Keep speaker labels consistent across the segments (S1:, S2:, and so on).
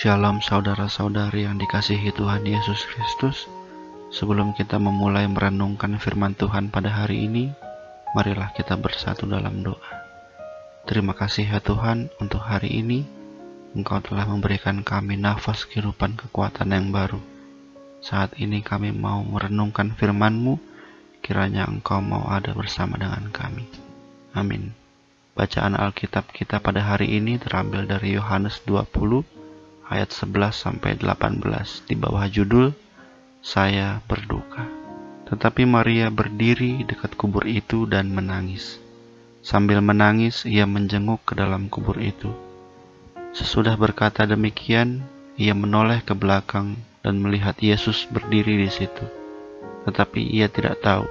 S1: Shalom saudara-saudari yang dikasihi Tuhan Yesus Kristus. Sebelum kita memulai merenungkan firman Tuhan pada hari ini, marilah kita bersatu dalam doa. Terima kasih ya Tuhan untuk hari ini. Engkau telah memberikan kami nafas kehidupan kekuatan yang baru. Saat ini kami mau merenungkan firman-Mu, kiranya Engkau mau ada bersama dengan kami. Amin. Bacaan Alkitab kita pada hari ini terambil dari Yohanes 20 ayat 11 sampai 18 di bawah judul Saya berduka. Tetapi Maria berdiri dekat kubur itu dan menangis. Sambil menangis, ia menjenguk ke dalam kubur itu. Sesudah berkata demikian, ia menoleh ke belakang dan melihat Yesus berdiri di situ. Tetapi ia tidak tahu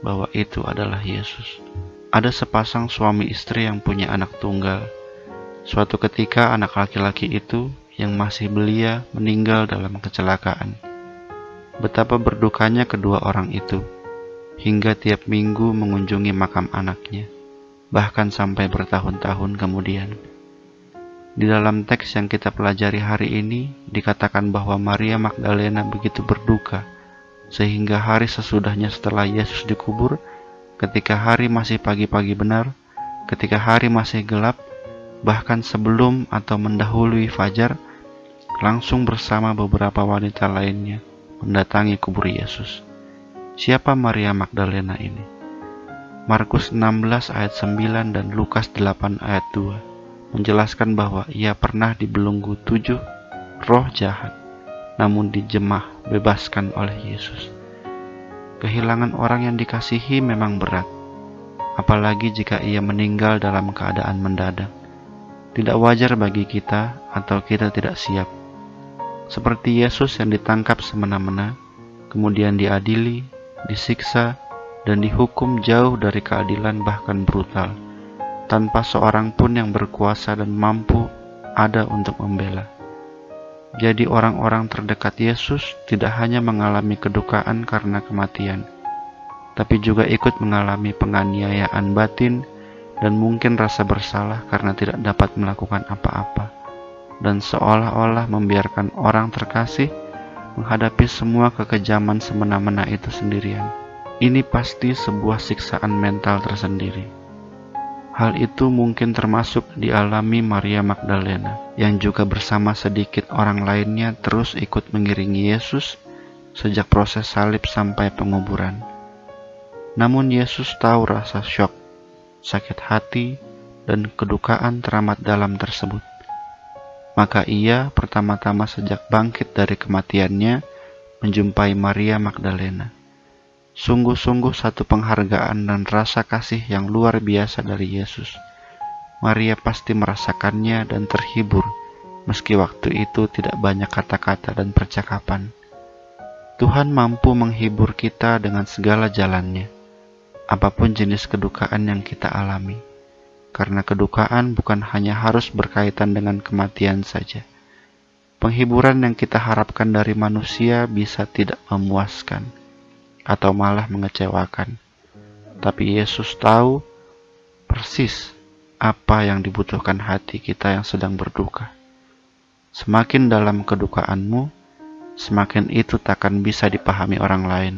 S1: bahwa itu adalah Yesus. Ada sepasang suami istri yang punya anak tunggal. Suatu ketika anak laki-laki itu yang masih belia meninggal dalam kecelakaan. Betapa berdukanya kedua orang itu, hingga tiap minggu mengunjungi makam anaknya, bahkan sampai bertahun-tahun kemudian. Di dalam teks yang kita pelajari hari ini, dikatakan bahwa Maria Magdalena begitu berduka, sehingga hari sesudahnya setelah Yesus dikubur, ketika hari masih pagi-pagi benar, ketika hari masih gelap, bahkan sebelum atau mendahului fajar, langsung bersama beberapa wanita lainnya mendatangi kubur Yesus. Siapa Maria Magdalena ini? Markus 16 ayat 9 dan Lukas 8 ayat 2 menjelaskan bahwa ia pernah dibelenggu tujuh roh jahat, namun dijemah bebaskan oleh Yesus. Kehilangan orang yang dikasihi memang berat, apalagi jika ia meninggal dalam keadaan mendadak. Tidak wajar bagi kita, atau kita tidak siap. Seperti Yesus yang ditangkap semena-mena, kemudian diadili, disiksa, dan dihukum jauh dari keadilan, bahkan brutal, tanpa seorang pun yang berkuasa dan mampu ada untuk membela. Jadi orang-orang terdekat Yesus tidak hanya mengalami kedukaan karena kematian, tapi juga ikut mengalami penganiayaan batin dan mungkin rasa bersalah karena tidak dapat melakukan apa-apa, dan seolah-olah membiarkan orang terkasih menghadapi semua kekejaman semena-mena itu sendirian. Ini pasti sebuah siksaan mental tersendiri. Hal itu mungkin termasuk dialami Maria Magdalena, yang juga bersama sedikit orang lainnya terus ikut mengiringi Yesus sejak proses salib sampai penguburan. Namun Yesus tahu rasa syok, sakit hati, dan kedukaan teramat dalam tersebut. Maka ia pertama-tama sejak bangkit dari kematiannya menjumpai Maria Magdalena Sungguh-sungguh satu penghargaan dan rasa kasih yang luar biasa dari Yesus. Maria pasti merasakannya dan terhibur, meski waktu itu tidak banyak kata-kata dan percakapan. Tuhan mampu menghibur kita dengan segala jalannya, apa pun jenis kedukaan yang kita alami, karena kedukaan bukan hanya harus berkaitan dengan kematian saja. Penghiburan yang kita harapkan dari manusia bisa tidak memuaskan atau malah mengecewakan. Tapi Yesus tahu persis apa yang dibutuhkan hati kita yang sedang berduka. Semakin dalam kedukaanmu, semakin itu takkan bisa dipahami orang lain.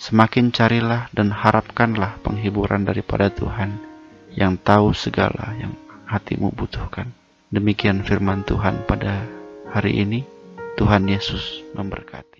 S1: Semakin carilah dan harapkanlah penghiburan daripada Tuhan yang tahu segala yang hatimu butuhkan. Demikian firman Tuhan pada hari ini. Tuhan Yesus memberkati.